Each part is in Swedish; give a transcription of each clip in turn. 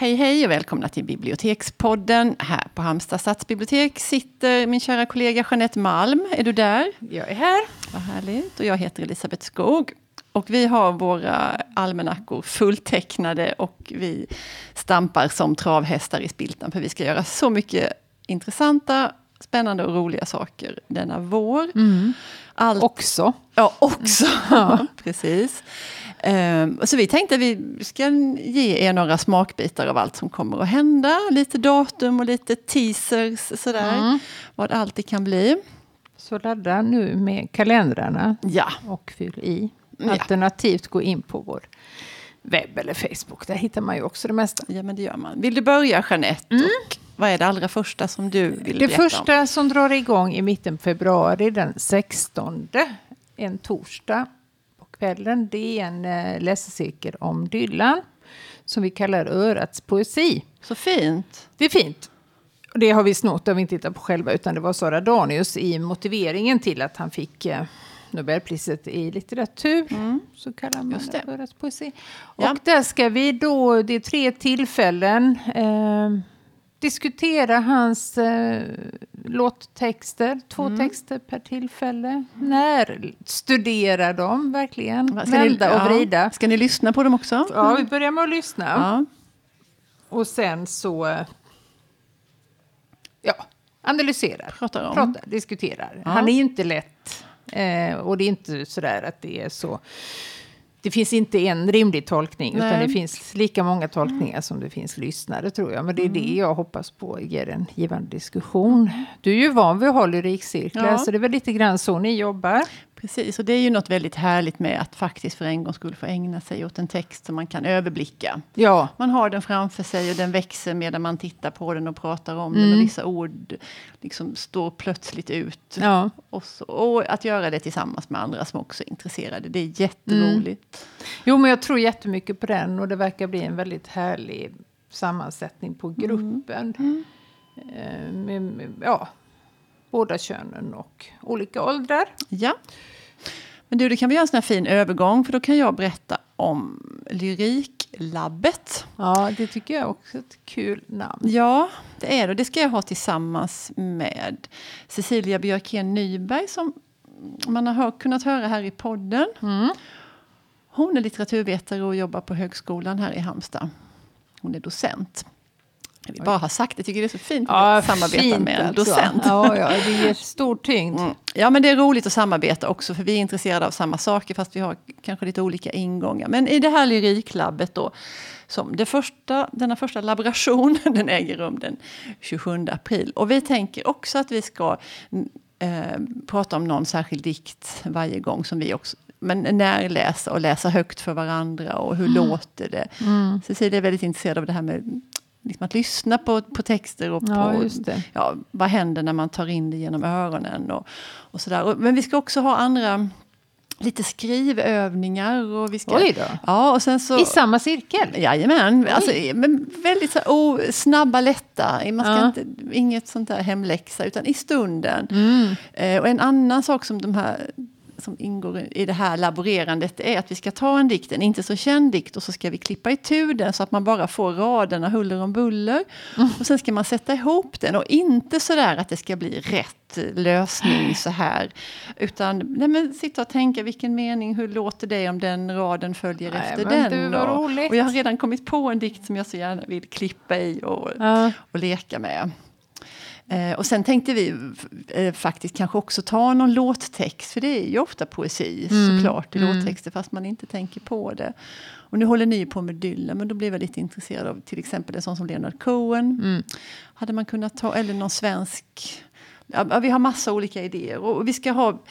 Hej hej och välkomna till Bibliotekspodden. Här på Halmstad stadsbibliotek sitter min kära kollega Jeanette Malm. Är du där? Jag är här. Vad härligt. Och jag heter Elisabeth Skog. Och vi har våra almanackor fulltecknade och vi stampar som travhästar i spiltan. För vi ska göra så mycket intressanta, spännande och roliga saker denna vår. Mm. Allt, Också. Ja, också. Ja. Precis. Um, så vi tänkte att vi ska ge er några smakbitar av allt som kommer att hända. Lite datum och lite teasers sådär. Mm. Vad allt det kan bli. Så ladda nu med kalendrarna ja. och fyll i. Alternativt gå in på vår webb eller Facebook. Där hittar man ju också det mesta. Ja, men det gör man. Vill du börja Jeanette? Mm. Och vad är det allra första som du vill Det första om? som drar igång i mitten på februari, den 16, en torsdag på kvällen, det är en äh, läsecirkel om Dylan som vi kallar Örats poesi. Så fint. Det är fint. Och det har vi snott, det har vi inte hittat på själva, utan det var Sara Danius i motiveringen till att han fick eh, Nobelpriset i litteratur. Mm. Så kallar man Just det. Örats poesi. Ja. Och där ska vi då, det är tre tillfällen, eh, diskutera hans eh, låttexter. Två mm. texter per tillfälle. När studera dem verkligen. Vända och vrida. Ja. Ska ni lyssna på dem också? Ja, vi börjar med att lyssna. Ja. Och sen så... Ja, analyserar. Pratar om. Pratar, diskuterar. Ja. Han är ju inte lätt. Eh, och det är inte sådär att det är så det finns inte en rimlig tolkning, Nej. utan det finns lika många tolkningar mm. som det finns lyssnare, tror jag. Men det är mm. det jag hoppas på ger en givande diskussion. Du är ju van vid att ha lyrikcirklar, ja. så det är väl lite grann så ni jobbar? Precis, och det är ju något väldigt härligt med att faktiskt för en gång skulle få ägna sig åt en text som man kan överblicka. Ja. Man har den framför sig och den växer medan man tittar på den och pratar om mm. den. Och vissa ord liksom står plötsligt ut. Ja. Och, så, och, att göra det tillsammans med andra som också är intresserade, det är jätteroligt. Mm. Jo, men jag tror jättemycket på den och det verkar bli en väldigt härlig sammansättning på mm. gruppen. Mm. Eh, med, med, ja, båda könen och olika åldrar. Ja. Men du, det kan vi göra en sån här fin övergång för då kan jag berätta om Lyriklabbet. Ja, det tycker jag också är ett kul namn. Ja, det är det. Det ska jag ha tillsammans med Cecilia Björkén Nyberg som man har kunnat höra här i podden. Mm. Hon är litteraturvetare och jobbar på högskolan här i Halmstad. Hon är docent. Jag vill bara ha sagt det, jag tycker det är så fint att samarbeta fint med en docent. Ja, ja, det ger stor tyngd. Mm. Ja, men det är roligt att samarbeta också, för vi är intresserade av samma saker, fast vi har kanske lite olika ingångar. Men i det här lyriklabbet då, som det första, denna första laboration, den äger rum den 27 april. Och vi tänker också att vi ska eh, prata om någon särskild dikt varje gång som vi också men närläsa och läsa högt för varandra och hur mm. låter det? Mm. Cecilia är väldigt intresserad av det här med liksom att lyssna på, på texter och på ja, ja, vad händer när man tar in det genom öronen. Och, och sådär. men vi ska också ha andra lite skrivövningar. Och vi ska, Oj då. Ja, och sen så, I samma cirkel? Jajamän. Alltså, men väldigt så, oh, snabba, lätta. Man ska ja. inte, inget sånt där hemläxa, utan i stunden. Mm. Eh, och en annan sak som de här som ingår i det här laborerandet är att vi ska ta en dikt, en inte så känd dikt och så ska vi klippa itu den så att man bara får raderna huller om buller. Mm. Och sen ska man sätta ihop den och inte så där att det ska bli rätt lösning så här. Utan nej men, sitta och tänka vilken mening, hur låter det om den raden följer nej, efter den. Och, och, jag har redan kommit på en dikt som jag så gärna vill klippa i och, ja. och leka med. Eh, och sen tänkte vi eh, faktiskt kanske också ta någon låttext, för det är ju ofta poesi mm. såklart i mm. låttexter, fast man inte tänker på det. Och nu håller ni på med Dylan, men då blev jag lite intresserad av till exempel en sån som Leonard Cohen. Mm. Hade man kunnat ta, eller någon svensk Ja, vi har massa olika idéer. Och vi ska ha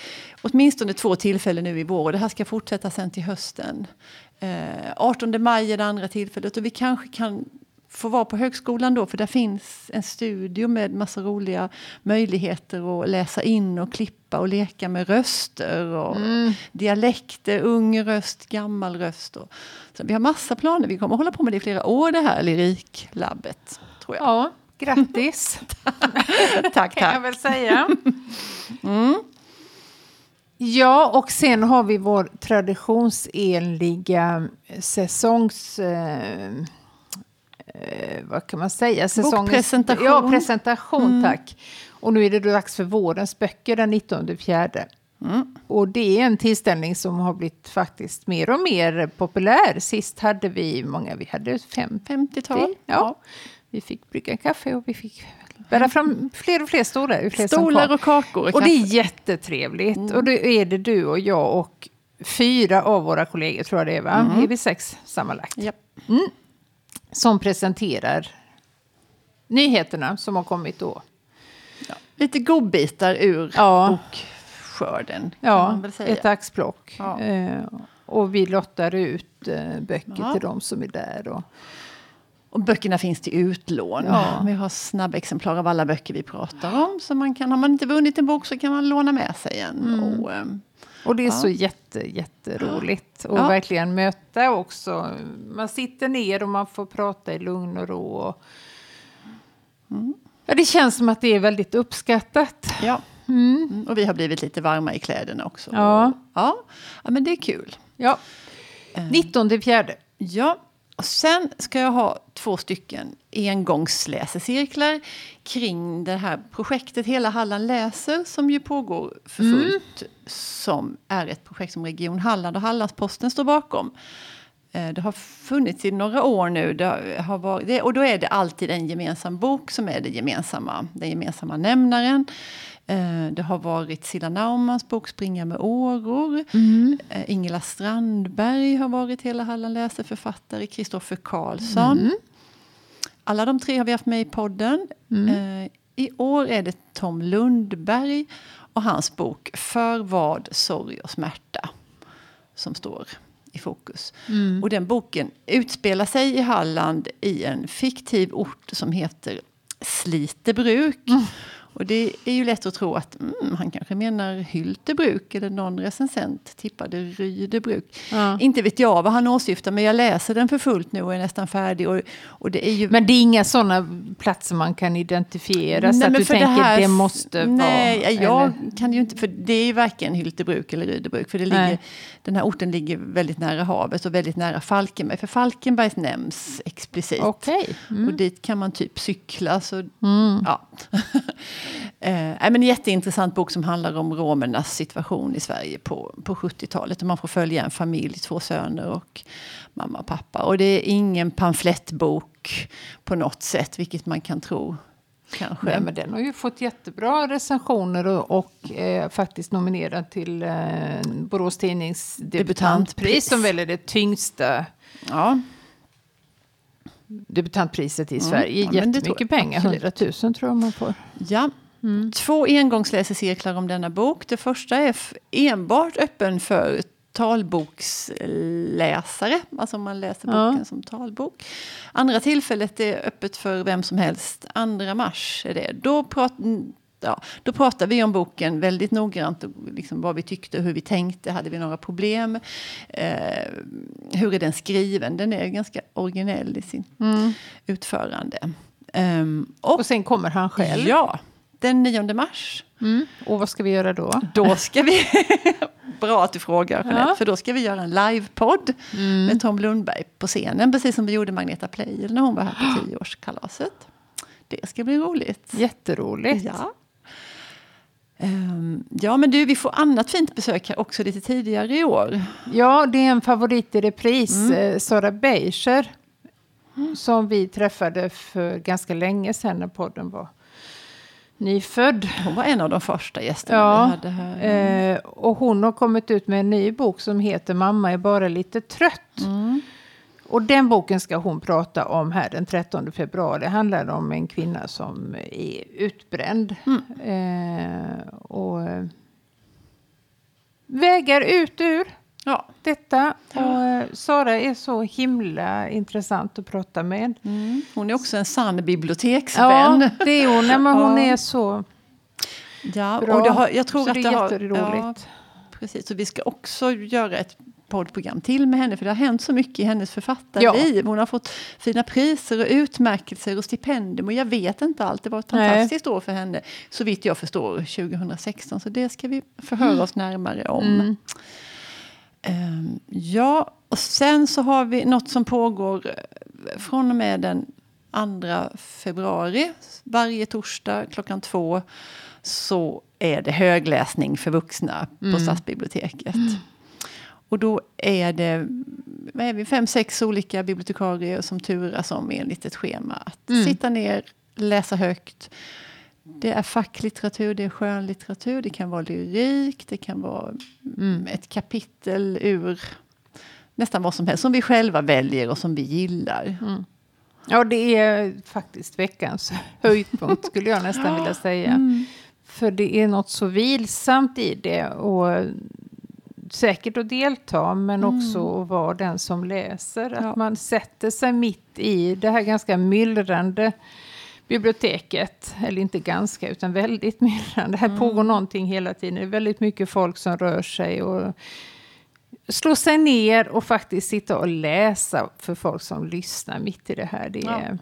åtminstone två tillfällen nu i vår. Och det här ska fortsätta sen till hösten. Eh, 18 maj är det andra tillfället. Och vi kanske kan få vara på högskolan då, för där finns en studio med massa roliga möjligheter att läsa in och klippa och leka med röster och mm. dialekter, ung röst, gammal röst. Och, så vi har massa planer, vi kommer hålla på med det i flera år det här lyriklabbet. Tror jag. Ja, grattis! tack, tack. Kan jag väl säga. Mm. Ja, och sen har vi vår traditionsenliga säsongs... Eh, vad kan man säga? Säsongens, Bokpresentation. Ja, presentation, mm. tack. Och nu är det dags för vårens böcker den 19 fjärde. Mm. Och det är en tillställning som har blivit faktiskt mer och mer populär. Sist hade vi, många vi hade, fem, 50-tal. Ja. ja. Vi fick brygga kaffe och vi fick bära fram fler och fler stolar. Fler Stolar och kakor och, och det är jättetrevligt. Mm. Och då är det du och jag och fyra av våra kollegor, tror jag det är, va? Mm. Är vi sex sammanlagt? Yep. Mm. Som presenterar nyheterna som har kommit då. Ja. Lite godbitar ur ja. bokskörden. Ja, ett axplock. Ja. Eh, och vi lottar ut eh, böcker ja. till de som är där. Och, och böckerna finns till utlån. Ja. Vi har snabbexemplar av alla böcker vi pratar om. Så man kan, har man inte vunnit en bok så kan man låna med sig en. Mm. Och, ehm, och det är ja. så jätte, jätteroligt att ja. verkligen möta också. Man sitter ner och man får prata i lugn och ro. Och, mm. ja, det känns som att det är väldigt uppskattat. Ja. Mm. mm. Och vi har blivit lite varma i kläderna också. Ja. Ja. ja, men det är kul. Ja. 19 eh. fjärde. Ja, och sen ska jag ha två stycken engångsläsecirklar kring det här projektet Hela Halland läser som ju pågår för mm. fullt. Mm. Som är ett projekt som Region Halland och Hallandsposten står bakom. Eh, det har funnits i några år nu det har varit, och då är det alltid en gemensam bok som är det gemensamma, den gemensamma nämnaren. Eh, det har varit Silla Naumans bok Springa med åror. Mm. Eh, Ingela Strandberg har varit Hela Halland läser författare. Kristoffer Karlsson. Mm. Alla de tre har vi haft med i podden. Mm. Eh, I år är det Tom Lundberg och hans bok För vad, sorg och smärta som står i fokus. Mm. Och den boken utspelar sig i Halland i en fiktiv ort som heter Slitebruk. Mm. Och det är ju lätt att tro att mm, han kanske menar Hyltebruk eller någon recensent tippade Rydebruk. Ja. Inte vet jag vad han åsyftar men jag läser den för fullt nu och är nästan färdig. Och, och det är ju... Men det är inga sådana platser man kan identifiera nej, så att du tänker det, här, det måste nej, vara? Nej, jag eller? kan ju inte, för det är ju varken Hyltebruk eller Rydebruk. För det ligger, den här orten ligger väldigt nära havet och väldigt nära Falkenberg. För Falkenberg nämns explicit. Okay. Mm. Och dit kan man typ cykla. Så, mm. ja. Eh, men en jätteintressant bok som handlar om romernas situation i Sverige på, på 70-talet. Man får följa en familj, två söner och mamma och pappa. Och det är ingen pamflettbok på något sätt, vilket man kan tro. Kanske. Nej, men den har ju fått jättebra recensioner och, och eh, faktiskt nominerad till eh, Borås Tidnings debutantpris som väl är det tyngsta ja. Debutantpriset i mm. Sverige. Ja, Jättemycket pengar, 100 000 tror jag man får. Ja, Mm. Två engångsläsecirklar om denna bok. Det första är enbart öppen för talboksläsare, alltså man läser boken ja. som talbok. Andra tillfället är öppet för vem som helst. Andra mars är det. Då, ja, då pratar vi om boken väldigt noggrant, liksom vad vi tyckte, hur vi tänkte, hade vi några problem? Eh, hur är den skriven? Den är ganska originell i sin mm. utförande. Um, och, och sen kommer han själv. Ja, den 9 mars. Mm. Och vad ska vi göra då? Då ska vi... Bra att du frågar, Jeanette, ja. för då ska vi göra en livepodd mm. med Tom Lundberg på scenen, precis som vi gjorde Magneta Pleijel när hon var här på tioårskalaset. Det ska bli roligt. Jätteroligt. Ja. Um, ja, men du, vi får annat fint besök här också lite tidigare i år. Ja, det är en favorit i repris, mm. Eh, Sara Beischer, mm. som vi träffade för ganska länge sedan när podden var nyfödd. Hon var en av de första gästerna ja, vi hade här. Eh, och hon har kommit ut med en ny bok som heter Mamma är bara lite trött. Mm. Och den boken ska hon prata om här den 13 februari. Det handlar om en kvinna som är utbränd. Mm. Eh, och vägar ut ur ja. detta. Och eh, Sara är så himla intressant att prata med. Mm. Hon är också en sann biblioteksvän. Ja, det är hon. Nej, men hon är så ja, bra. Och har, jag tror så att det är jätteroligt. Ja, precis, så vi ska också göra ett poddprogram till med henne, för det har hänt så mycket i hennes författarliv. Ja. Hon har fått fina priser och utmärkelser och stipendium och jag vet inte allt. Det var ett fantastiskt Nej. år för henne, så vitt jag förstår, 2016. Så det ska vi förhöra mm. oss närmare om. Mm. Um, ja, och sen så har vi något som pågår eh, från och med den 2 februari varje torsdag klockan två så är det högläsning för vuxna mm. på Stadsbiblioteket. Mm. Och då är det vad är vi, fem, sex olika bibliotekarier som turas om enligt ett schema. Att mm. sitta ner, läsa högt. Det är facklitteratur, det är skönlitteratur, det kan vara lyrik, det kan vara mm. ett kapitel ur nästan vad som helst som vi själva väljer och som vi gillar. Mm. Ja, det är faktiskt veckans höjdpunkt skulle jag nästan vilja säga. Mm. För det är något så vilsamt i det. Och säkert att delta, men mm. också att vara den som läser. Att man sätter sig mitt i det här ganska myllrande biblioteket. Eller inte ganska, utan väldigt myllrande. Här mm. pågår någonting hela tiden. Det är väldigt mycket folk som rör sig. och slå sig ner och faktiskt sitta och läsa för folk som lyssnar mitt i det här. Det är, ja.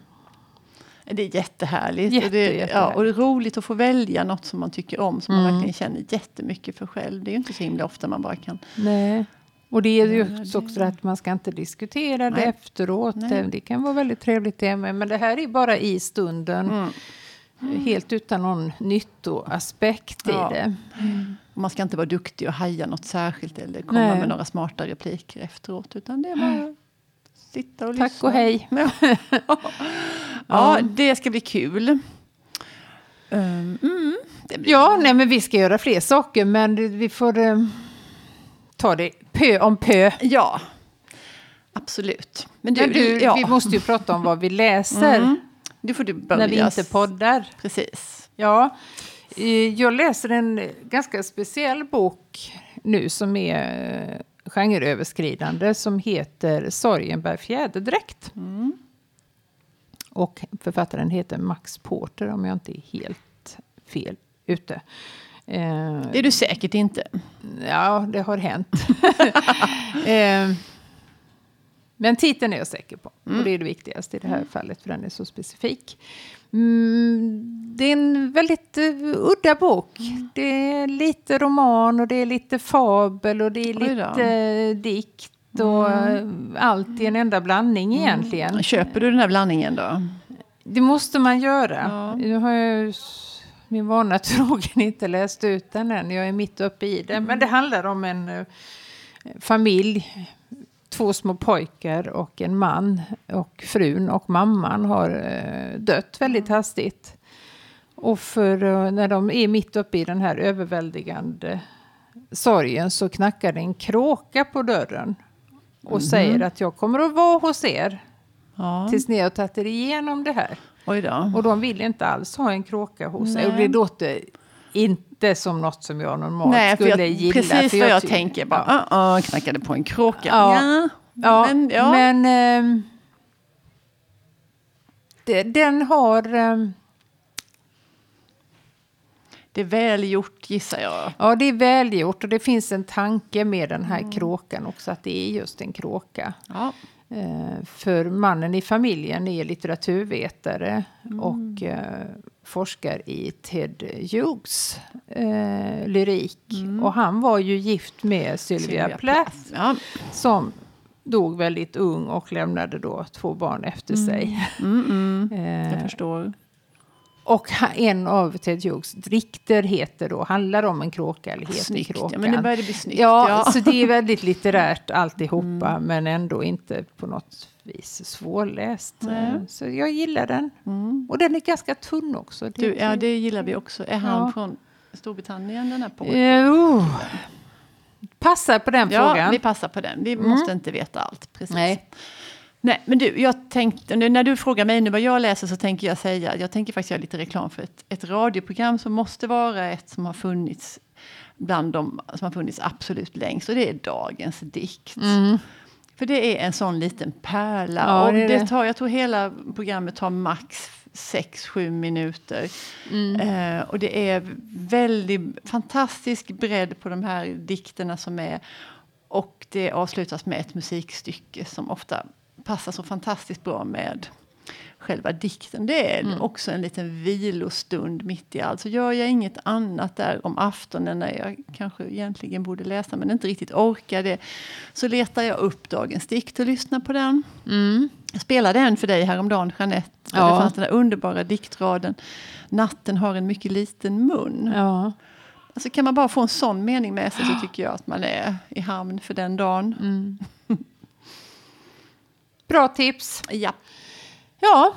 Det är jättehärligt. Jätte, och, det. Ja, och det är roligt att få välja något som man tycker om, som mm. man verkligen känner jättemycket för själv. Det är ju inte så himla ofta man bara kan... Nej. Och det är ju också det. att man ska inte diskutera det efteråt. Nej. Det kan vara väldigt trevligt det med. Men det här är bara i stunden. Mm. Helt utan någon nyttoaspekt ja. i det. Mm. Man ska inte vara duktig och haja något särskilt eller komma Nej. med några smarta repliker efteråt. Utan det är bara sitta och lyssna. Tack och hej. ja, det ska bli kul. Um, mm, ja, nej, men vi ska göra fler saker, men vi får um, ta det pö om pö. Ja, absolut. Men du, men du ja. vi måste ju prata om vad vi läser. Mm. Nu får du börja. När vi inte poddar. Precis. Ja, eh, jag läser en ganska speciell bok nu som är eh, genreöverskridande som heter Sorgen bär fjäderdräkt. Mm. Och författaren heter Max Porter om jag inte är helt fel ute. Eh, det är du säkert inte. Ja, det har hänt. eh, men titeln är jag säker på. Mm. Och det är det viktigaste i det här mm. fallet, för den är så specifik. Mm, det är en väldigt uh, udda bok. Mm. Det är lite roman och det är lite fabel och det är lite dikt. Och mm. allt i en enda blandning mm. egentligen. Köper du den här blandningen då? Det måste man göra. Ja. Nu har jag min vana trogen inte läst ut den än. Jag är mitt uppe i den. Men det handlar om en uh, familj två små pojkar och en man. Och frun och mamman har eh, dött väldigt hastigt. Och för, eh, när de är mitt uppe i den här överväldigande sorgen så knackar det en kråka på dörren. Och mm. säger att jag kommer att vara hos er. Ja. Tills ni har tagit er igenom det här. Och de vill inte alls ha en kråka hos sig. Och det låter inte som något som jag normalt Nej, skulle jag, gilla. Precis för vad jag, jag tänker. Bara, ja. uh, uh, knackade på en kråka. Ja, ja. men, ja. men uh, det, den har... Uh, det är välgjort gissar jag. Ja, det är välgjort och det finns en tanke med den här mm. kråkan också, att det är just en kråka. Ja. Eh, för mannen i familjen är litteraturvetare mm. och eh, forskar i Ted Hughes eh, lyrik. Mm. Och han var ju gift med Sylvia, Sylvia Plath, ja. som dog väldigt ung och lämnade då två barn efter mm. sig. Mm, mm. eh, Jag förstår. Och en av Ted Hughes dikter heter då, handlar om en kråka eller heter snyggt, kråkan. Ja, men det började bli snyggt. Ja, ja, så det är väldigt litterärt alltihopa, mm. men ändå inte på något vis svårläst. Mm. Så jag gillar den. Mm. Och den är ganska tunn också. Du, ja, det gillar vi också. Är han ja. från Storbritannien den här pojken? Uh, passar på den ja, frågan. Ja, vi passar på den. Vi mm. måste inte veta allt. Precis. Nej. Nej, men du, jag tänkte, när du frågar mig nu vad jag läser så tänker jag säga, jag tänker faktiskt göra lite reklam för ett, ett radioprogram som måste vara ett som har funnits bland de som har funnits absolut längst och det är Dagens dikt. Mm. För det är en sån liten pärla. Ja, och det, det tar, jag tror hela programmet tar max 6-7 minuter. Mm. Eh, och det är väldigt fantastisk bredd på de här dikterna som är. Och det avslutas med ett musikstycke som ofta passar så fantastiskt bra med själva dikten. Det är mm. också en liten vilostund mitt i allt. Så gör jag inget annat där om aftonen när jag kanske egentligen borde läsa men inte riktigt orkar det. Så letar jag upp dagens dikt och lyssnar på den. Mm. Jag spelade en för dig häromdagen Jeanette. Ja. Det fanns den där underbara diktraden Natten har en mycket liten mun. Ja. Alltså kan man bara få en sån mening med sig så tycker jag att man är i hamn för den dagen. Mm. Bra tips. Ja. Ja,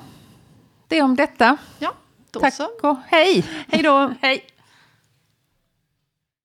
det om detta. Ja, då Tack så. och hej. Hej då. hej.